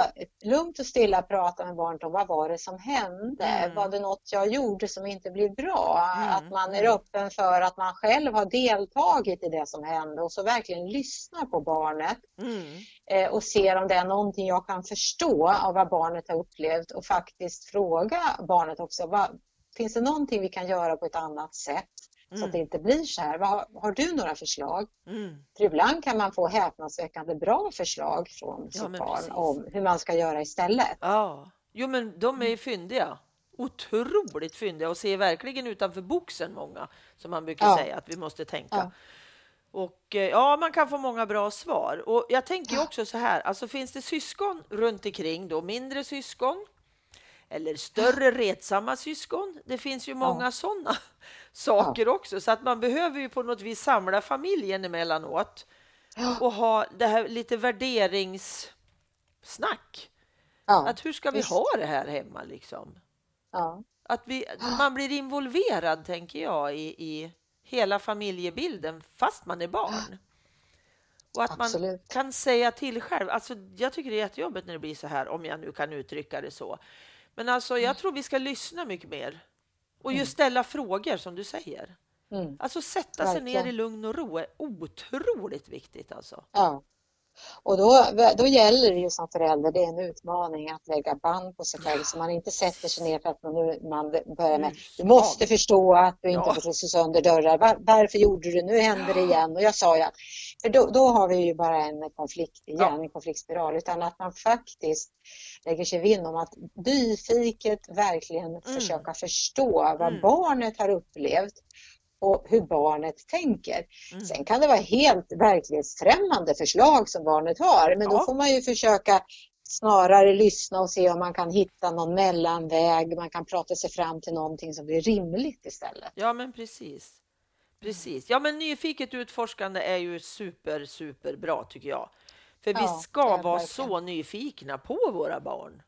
lugnt och stilla pratar med barnet om vad var det som hände? Mm. Var det något jag gjorde som inte blev bra? Mm, Att man är mm. öppen för att man själv har deltagit i det som hände och så verkligen lyssnar på barnet Mm. eh, och ser om det är någonting jag kan förstå av vad barnet har upplevt och faktiskt fråga barnet också, vad, finns det någonting vi kan göra på ett annat sätt? Så Mm. att det inte blir så här. Har- har du några förslag? Mm. För ibland kan man få häpnadsväckande bra förslag från sitt men barn precis. om hur man ska göra istället. Ja, jo men de är ju fyndiga otroligt fyndiga och ser verkligen utanför boxen många, som man brukar Ja. säga att vi måste tänka. Ja. Och eh, ja, man kan få många bra svar. Och jag tänker också så här, alltså finns det syskon runt omkring då, mindre syskon eller större retsamma syskon? Det finns ju många sådana (laughs) saker också, så att man behöver ju på något vis samla familjen emellanåt Ja. och ha det här lite värderingssnack. Ja. Att hur ska vi visst. ha det här hemma liksom? Ja. Att vi, man blir involverad, tänker jag, i, i hela familjebilden fast man är barn. Och att man Absolut. kan säga till själv. Alltså, jag tycker det är jättejobbigt när det blir så här, om jag nu kan uttrycka det så. Men alltså, jag tror vi ska lyssna mycket mer och just ställa frågor som du säger. Mm. Alltså sätta sig ner Verkligen. i lugn och ro är otroligt viktigt alltså. Ja. Och då, då gäller det ju som förälder, det är en utmaning att lägga band på sig själv så man inte sätter sig ner för att man, nu- man börjar med du måste förstå att du inte Ja. får slå sönder dörrar. Var, varför gjorde du Nu händer det igen. Och jag sa ja, för då, då har vi ju bara en konflikt igen, Ja. en konfliktspiral. Utan att man faktiskt lägger sig vinn om att nyfiket verkligen försöka förstå vad Mm. barnet har upplevt och hur barnet tänker. Mm. Sen kan det vara helt verklighetsfrämmande förslag som barnet har, men Ja. då får man ju försöka snarare lyssna och se om man kan hitta någon mellanväg. Man kan prata sig fram till någonting som blir rimligt istället. Ja, men precis. Precis. Ja, men nyfiket utforskande är ju super, super bra tycker jag. För Ja, vi ska vara verkligen. så nyfikna på våra barn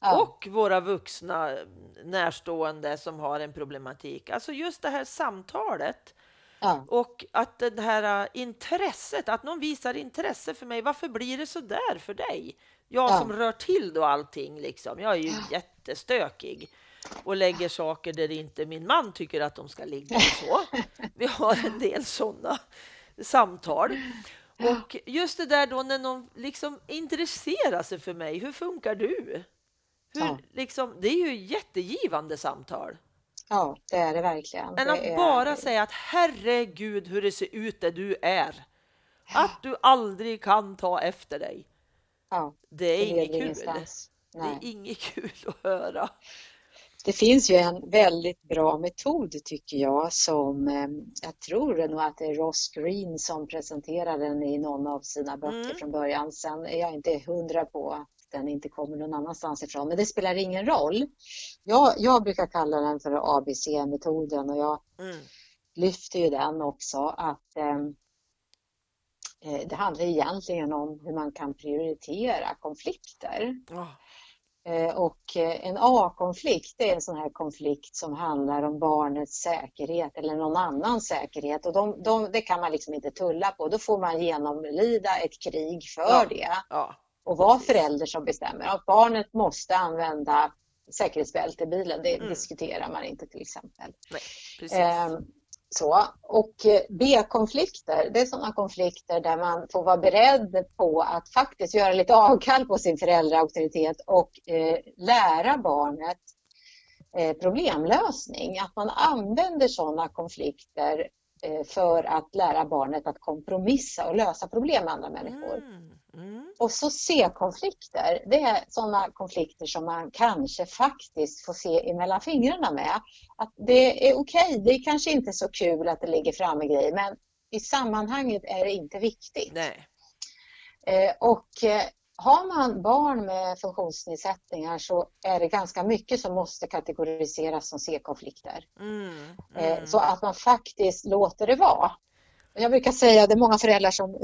Ja, och våra vuxna närstående som har en problematik. Alltså just det här samtalet ja, och att det här äh, intresset, att någon visar intresse för mig. Varför blir det så där för dig? Jag Ja. som rör till då allting liksom. Jag är ju jättestökig och lägger saker där inte min man tycker att de ska ligga och så. (laughs) Vi har en del sådana samtal. Och just det där då när någon liksom intresserar sig för mig. Hur funkar du? Hur, Ja. liksom, det är ju jättegivande samtal. ja, det är det verkligen. Men att är- bara säga att herregud hur det ser ut där du är. Att du aldrig kan ta efter dig. ja, Det är det inget kul. ingenstans. (laughs) Det är inget kul att höra. Det finns ju en väldigt bra metod tycker jag som eh, jag tror nog att det är Ross Green som presenterade den i någon av sina böcker Mm. från början. Sen är jag inte hundra på den inte kommer någon annanstans ifrån, men det spelar ingen roll. Jag, jag brukar kalla den för ABC-metoden och jag Mm. lyfter ju den också att ehm, eh, det handlar egentligen om hur man kan prioritera konflikter. Ja. Eh, Och eh, en A-konflikt är en sån här konflikt som handlar om barnets säkerhet eller någon annans säkerhet och de, de, det kan man liksom inte tulla på. Då får man genomlida ett krig för Ja. det Ja. Och vara förälder som bestämmer. Att barnet måste använda säkerhetsbälte i bilen, det Mm. diskuterar man inte till exempel. Nej. Ehm, så. Och eh, B-konflikter, det är sådana konflikter där man får vara beredd på att faktiskt göra lite avkall på sin föräldraauktoritet och eh, lära barnet eh, problemlösning. Att man använder sådana konflikter för att lära barnet att kompromissa och lösa problem med andra människor. Mm. Mm. Och så C-konflikter, det är sådana konflikter som man kanske faktiskt får se emellan fingrarna med. Att det är okej, det är kanske inte så kul att det ligger framme grejer, men i sammanhanget är det inte viktigt. Nej. Eh, och eh, har man barn med funktionsnedsättningar så är det ganska mycket som måste kategoriseras som C-konflikter. Mm. Eh, Mm. Så att man faktiskt låter det vara. Jag brukar säga, det är många föräldrar som eh,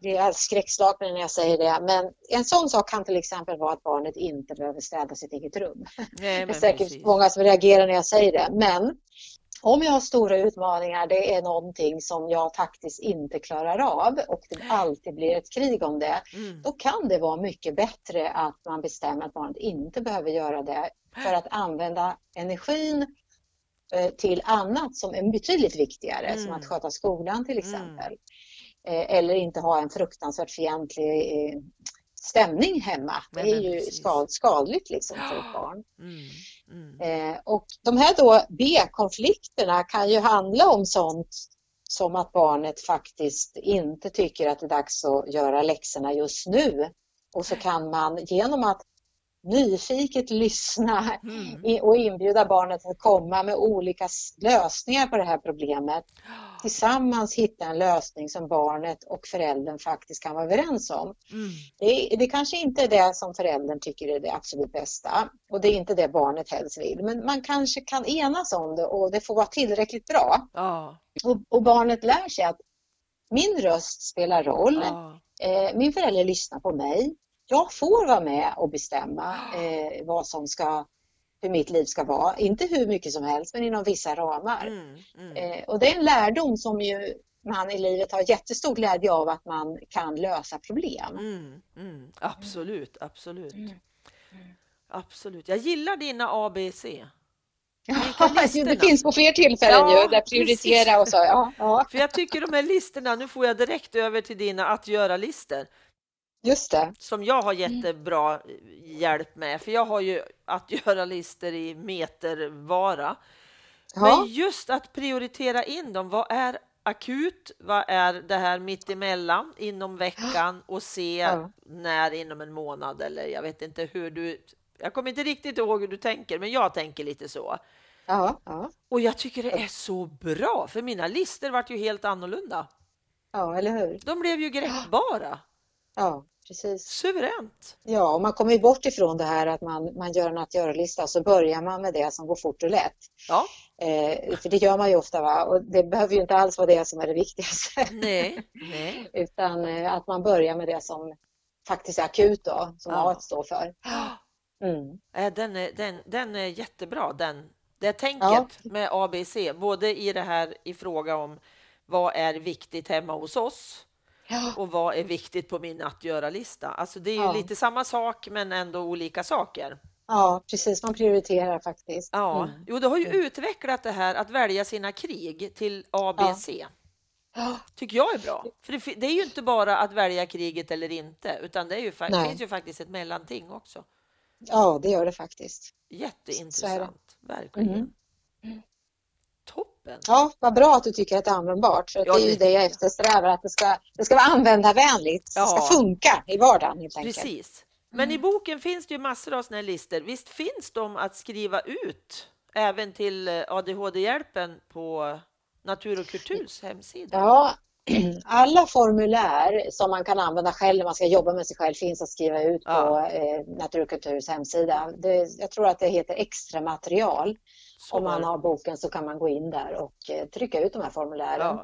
blir skräckslagna när jag säger det, men en sån sak kan till exempel vara att barnet inte behöver städa sitt eget rum. Nej, Det är säkert precis. många som reagerar när jag säger det, men om jag har stora utmaningar, det är någonting som jag faktiskt inte klarar av och det alltid blir ett krig om det, Mm. då kan det vara mycket bättre att man bestämmer att barnet inte behöver göra det för att använda energin eh, till annat som är betydligt viktigare, Mm. som att sköta skolan till exempel. Eh, Eller inte ha en fruktansvärt fientlig eh, stämning hemma. Det är ju skad, skadligt liksom för ett barn. Mm. Mm. Eh, och de här då B-konflikterna kan ju handla om sånt som att barnet faktiskt inte tycker att det är dags att göra läxorna just nu. Och så kan man genom att nyfiket lyssna mm. och inbjuda barnet att komma med olika lösningar på det här problemet. Tillsammans hitta en lösning som barnet och föräldern faktiskt kan vara överens om. Mm. Det, det kanske inte är det som föräldern tycker är det absolut bästa och det är inte det barnet helst vill. Men man kanske kan enas om det och det får vara tillräckligt bra. Ja. Och, och barnet lär sig att min röst spelar roll. Eh, min förälder lyssnar på mig jag får vara med och bestämma eh, vad som ska, hur mitt liv ska vara. Inte hur mycket som helst, men inom vissa ramar. Mm, mm. Eh, och det är en lärdom som ju man i livet har jättestor glädje av att man kan lösa problem. Mm, mm. absolut, absolut. Mm. Absolut. Jag gillar dina ABC. Ja, (laughs) det finns på fler tillfällen ja, ju, där prioritera precis. och så. Ja, ja. För jag tycker de här listorna, nu får jag direkt över till dina att göra-listor. Just det. Som jag har mm. jättebra hjälp med, för jag har ju att (laughs) göra listor i metervara. Ja. Men just att prioritera in dem. Vad är akut? Vad är det här mittemellan inom veckan (gasps) och se ja. när inom en månad eller jag vet inte hur du. Jag kommer inte riktigt ihåg hur du tänker, men jag tänker lite så. Ja, ja. Och jag tycker det är så bra, för mina listor vart ju helt annorlunda. Ja, eller hur? De blev ju (gasps) greppbara. Ja, precis. Suveränt! Ja, och man kommer ju bort ifrån det här att man, man gör en att göra-lista och så börjar man med det som går fort och lätt. Ja. Eh, för det gör man ju ofta va? och det behöver ju inte alls vara det som är det viktigaste. Nej, nej. (laughs) Utan eh, att man börjar med det som faktiskt är akut då, som ja. A står för. (gasps) Mm. Eh, den, är, den, den är jättebra, den, det tänket ja. med ABC, både i det här i fråga om vad är viktigt hemma hos oss Ja. Och vad är viktigt på min att göra-lista? Alltså det är ju ja. lite samma sak men ändå olika saker. Ja, precis. Man prioriterar faktiskt. Ja, mm. jo, du har ju mm. utvecklat det här att välja sina krig till ABC. Ja. Tycker jag är bra. För det, det, är ju inte bara att välja kriget eller inte, utan det, ju, det finns ju faktiskt ett mellanting också. Ja, det gör det faktiskt. Jätteintressant, verkligen. Mm. Mm. Toppen! Ja, vad bra att du tycker att det är användbart. För ja, det är ju det jag eftersträvar, att det ska, det ska vara användarvänligt. Ja. Det ska funka i vardagen helt enkelt. Precis. Men i boken finns det ju massor av sådana här listor. Visst finns de att skriva ut även till ADHD-hjälpen på Natur och kulturs hemsida? Ja, (clears throat) alla formulär som man kan använda själv när man ska jobba med sig själv finns att skriva ut ja. på eh, Natur och kulturs hemsida. Det, jag tror att det heter extra material. Så. Om man har boken så kan man gå in där och eh, trycka ut de här formulären.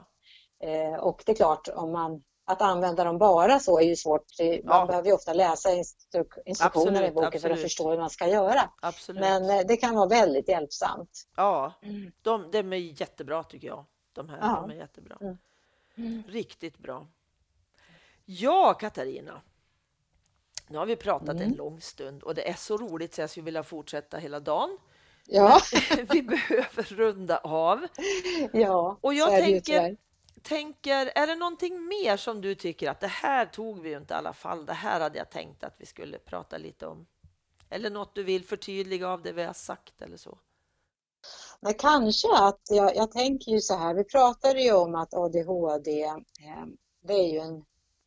Ja. Eh, och det är klart, om man, att använda dem bara så är ju svårt. Man ja. behöver ju ofta läsa instruk instruktioner absolut, i boken absolut. för att förstå hur man ska göra. Absolut. Men eh, det kan vara väldigt hjälpsamt. Ja, mm. de, de är jättebra tycker jag. De här ja. de är jättebra. Mm. Mm. Riktigt bra. Ja, Katarina. Nu har vi pratat mm. en lång stund och det är så roligt så jag skulle vilja fortsätta hela dagen. Ja. (laughs) vi behöver runda av. Ja, och jag tänker, tänker, är det någonting mer som du tycker att det här tog vi ju inte i alla fall. Det här hade jag tänkt att vi skulle prata lite om. Eller något du vill förtydliga av det vi har sagt eller så? Men kanske att jag, jag tänker ju så här, vi pratade ju om att ADHD, eh, det är ju en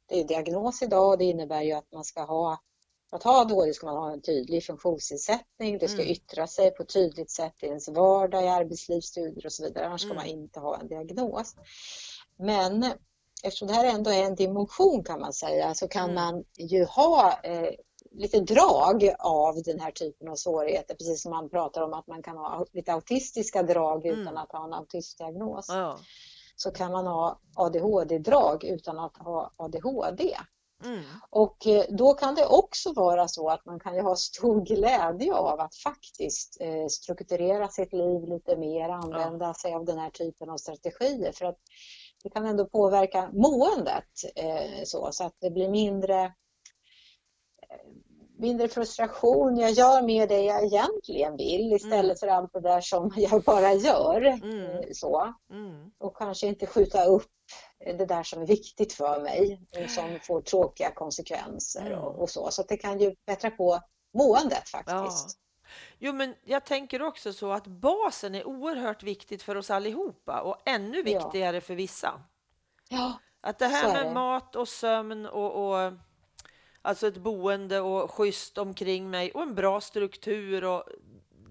det är diagnos idag och det innebär ju att man ska ha att ha ADHD ska man ha en tydlig funktionsnedsättning, det ska mm. yttra sig på ett tydligt sätt i ens vardag, i arbetsliv, studier och så vidare. Annars ska mm. man inte ha en diagnos. Men eftersom det här ändå är en dimension kan man säga så kan mm. man ju ha eh, lite drag av den här typen av svårigheter. Precis som man pratar om att man kan ha lite autistiska drag utan mm. att ha en autistdiagnos. Ja. Så kan man ha ADHD-drag utan att ha ADHD. Mm. Och eh, då kan det också vara så att man kan ha (laughs) stor glädje av att faktiskt eh, strukturera sitt liv lite mer, använda ja. sig av den här typen av strategier för att det kan ändå påverka måendet eh, så, så att det blir mindre mindre frustration, jag gör mer det jag egentligen vill istället mm. för allt det där som (laughs) jag bara gör. Mm. Så. Mm. Och kanske inte skjuta upp det där som är viktigt för mig som får tråkiga konsekvenser mm. och, och, så. Så det kan ju bättra på måendet faktiskt. Ja. Jo, men jag tänker också så att basen är oerhört viktigt för oss allihopa och ännu viktigare ja. för vissa. Ja, att det här med mat och sömn och, och Alltså ett boende och schysst omkring mig och en bra struktur och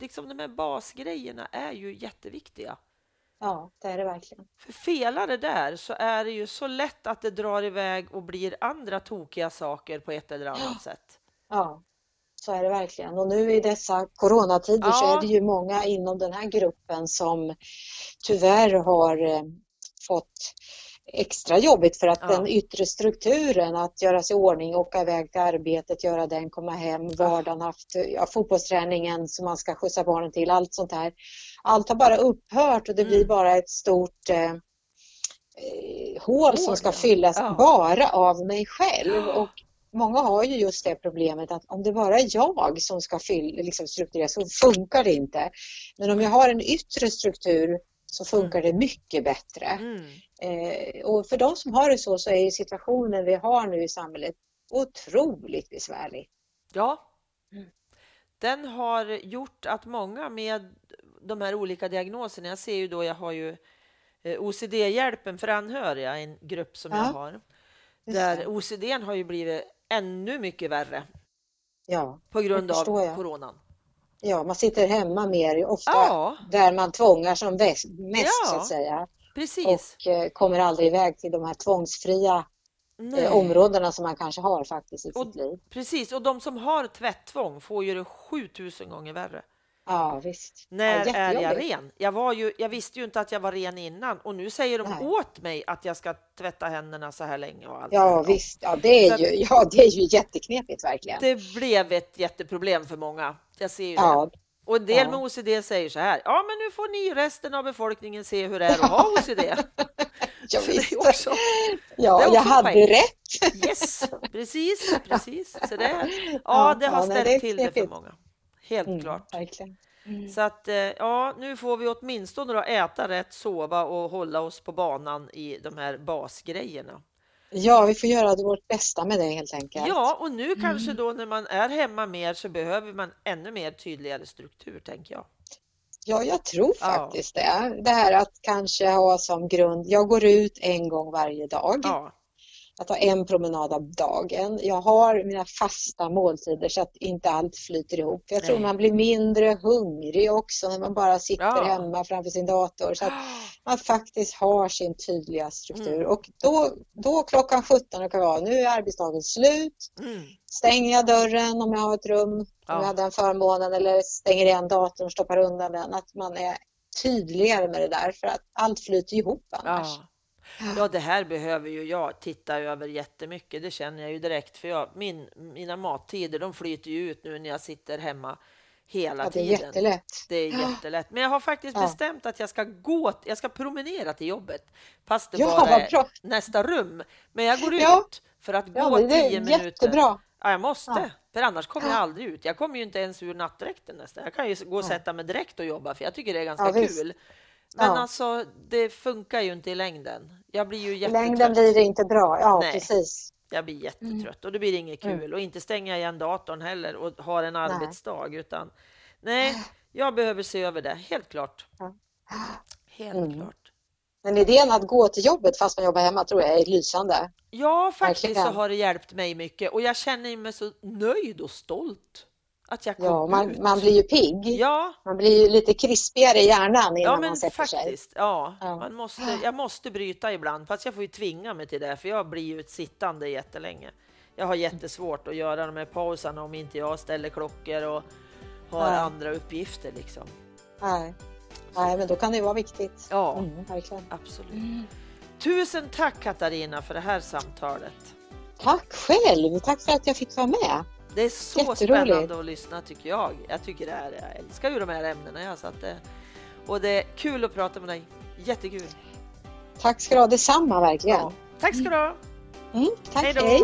liksom de här basgrejerna är ju jätteviktiga. Ja, det är det verkligen. För felar det där så är det ju så lätt att det drar iväg och blir andra tokiga saker på ett eller annat ja. sätt. Ja, så är det verkligen. Och nu i dessa coronatider ja. så är det ju många inom den här gruppen som tyvärr har eh, fått extra jobbigt för att ja. den yttre strukturen, att göra sig i ordning, åka iväg till arbetet, göra den, komma hem, vardagen, haft ja, fotbollsträningen som man ska skjutsa barnen till, allt sånt här. Allt har bara upphört och det mm. blir bara ett stort eh, eh hål som ska fyllas ja. bara av mig själv. Och många har ju just det problemet att om det bara är jag som ska fylla, liksom strukturera så funkar det inte. Men om jag har en yttre struktur så funkar mm. det mycket bättre. Mm. Eh, och för de som har det så, så är situationen vi har nu i samhället otroligt besvärlig. Ja. Mm. Den har gjort att många med de här olika diagnoserna, jag ser ju då, jag har ju eh, OCD-hjälpen för anhöriga, en grupp som ja. jag har, där OCD har ju blivit ännu mycket värre. Ja, på grund av coronan. Ja, man sitter hemma mer, ofta ja. där man tvångar som mest ja, så att säga. Precis. Och eh, kommer aldrig iväg till de här tvångsfria eh, områdena som man kanske har faktiskt i och, sitt liv. Precis, och de som har tvätttvång får ju det 7000 gånger värre. Ja, visst. När ja, är jag ren? Jag, var ju, jag visste ju inte att jag var ren innan och nu säger de Nej. åt mig att jag ska tvätta händerna så här länge. Och allt ja, visst. Ja det, är ju, ja, det är ju jätteknepigt verkligen. Det blev ett jätteproblem för många. Jag ser ju ja. det. Och en del ja. med OCD säger så här, ja men nu får ni resten av befolkningen se hur det är att ha OCD. (laughs) ja, visst. Också, ja, jag hade poäng. rätt. yes, precis, precis. Så det, (laughs) ja, det har ställt det till det för många. Helt mm, klart. Verkligen. Mm. Så att eh, ja, nu får vi åtminstone då äta rätt, sova och hålla oss på banan i de här basgrejerna. Ja, vi får göra vårt bästa med det helt enkelt. Ja, och nu kanske mm. då när man är hemma mer så behöver man ännu mer tydligare struktur, tänker jag. Ja, jag tror faktiskt ja. det. Det här att kanske ha som grund, jag går ut en gång varje dag. Ja att ta en promenad av dagen. Jag har mina fasta måltider så att inte allt flyter ihop. Jag tror man blir mindre hungrig också när man bara sitter ja. hemma framför sin dator. Så att (gasps) man faktiskt har sin tydliga struktur. Mm. Och då, då klockan 17 och vara, nu är arbetsdagen slut. Mm. Stänger jag dörren om jag har ett rum, om ja. jag hade den förmånen, eller stänger igen datorn och stoppar undan den. Att man är tydligare med det där för att allt flyter ihop annars. Ja. Ja, det här behöver ju jag titta över jättemycket. Det känner jag ju direkt, för jag, min, mina mattider de flyter ju ut nu när jag sitter hemma hela ja, det är tiden. Jättelätt. Det är jättelätt. Men jag har faktiskt ja. bestämt att jag ska gå, jag ska promenera till jobbet, fast det ja, bara är nästa rum. Men jag går ut för att gå tio minuter. Jättebra. Ja, jag måste, för annars kommer jag aldrig ut. Jag kommer ju inte ens ur nattdräkten nästan. Jag kan ju gå och sätta mig direkt och jobba, för jag tycker det är ganska kul. Visst. Men ja. alltså, det funkar ju inte i längden. Jag blir ju jättetrött. Längden blir det inte bra, ja Nej. precis. Jag blir jättetrött och det blir inget mm. kul mm. och inte stänga igen datorn heller och ha en arbetsdag nej. utan nej, jag behöver se över det, helt klart. Ja. Helt mm. klart. Men idén att gå till jobbet fast man jobbar hemma tror jag är lysande. Ja, faktiskt Verkligen. så har det hjälpt mig mycket och jag känner mig så nöjd och stolt. Att jag kom ja, man, ut. man blir ju pigg. Ja. Man blir ju lite krispigare i hjärnan innan ja, men man sätter faktiskt, sig. Ja, ja. Man måste, jag måste bryta ibland, fast jag får ju tvinga mig till det, för jag blir ju sittande jättelänge. Jag har jättesvårt att göra de här pauserna om inte jag ställer klockor och har ja. andra uppgifter liksom. Nej. Nej, men då kan det vara viktigt. Ja, mm, verkligen. absolut. Mm. Tusen tack Katarina för det här samtalet. Tack själv. Tack för att jag fick vara med. Det är så spännande att lyssna tycker jag. Jag tycker det är, jag älskar ju de här ämnena. Jag, så att och det är kul att prata med dig. Jättekul. Tack ska du ha, detsamma verkligen. Ja, tack ska du ha. Mm, tack, hej. hej.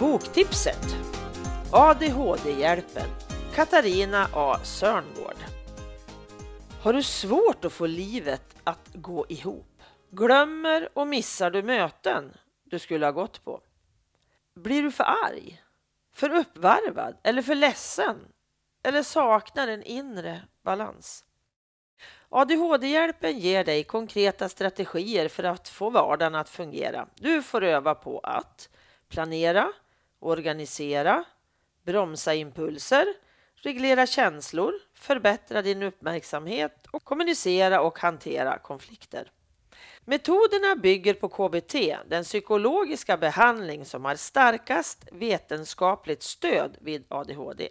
Boktipset ADHD-hjälpen Katarina A Sörngård Har du svårt att få livet att gå ihop? Glömmer och missar du möten du skulle ha gått på? Blir du för arg? För uppvarvad? Eller för ledsen? Eller saknar en inre balans? ADHD-hjälpen ger dig konkreta strategier för att få vardagen att fungera. Du får öva på att planera, organisera, bromsa impulser, reglera känslor, förbättra din uppmärksamhet och kommunicera och hantera konflikter. Metoderna bygger på KBT, den psykologiska behandling som har starkast vetenskapligt stöd vid ADHD.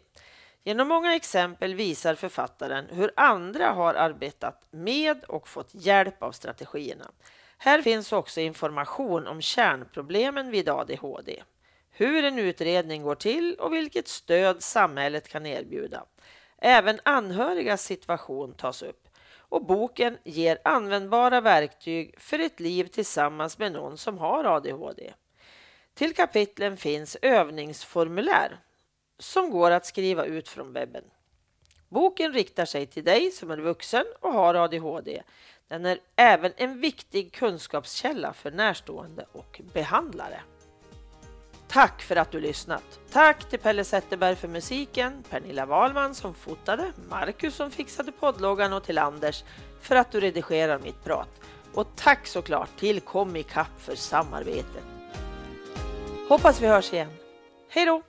Genom många exempel visar författaren hur andra har arbetat med och fått hjälp av strategierna. Här finns också information om kärnproblemen vid ADHD, hur en utredning går till och vilket stöd samhället kan erbjuda. Även anhörigas situation tas upp och boken ger användbara verktyg för ett liv tillsammans med någon som har ADHD. Till kapitlen finns övningsformulär som går att skriva ut från webben. Boken riktar sig till dig som är vuxen och har ADHD. Den är även en viktig kunskapskälla för närstående och behandlare. Tack för att du lyssnat! Tack till Pelle Zetterberg för musiken, Pernilla Wahlman som fotade, Marcus som fixade poddloggan och till Anders för att du redigerar mitt prat. Och tack såklart till Comicap för samarbetet. Hoppas vi hörs igen. Hej då!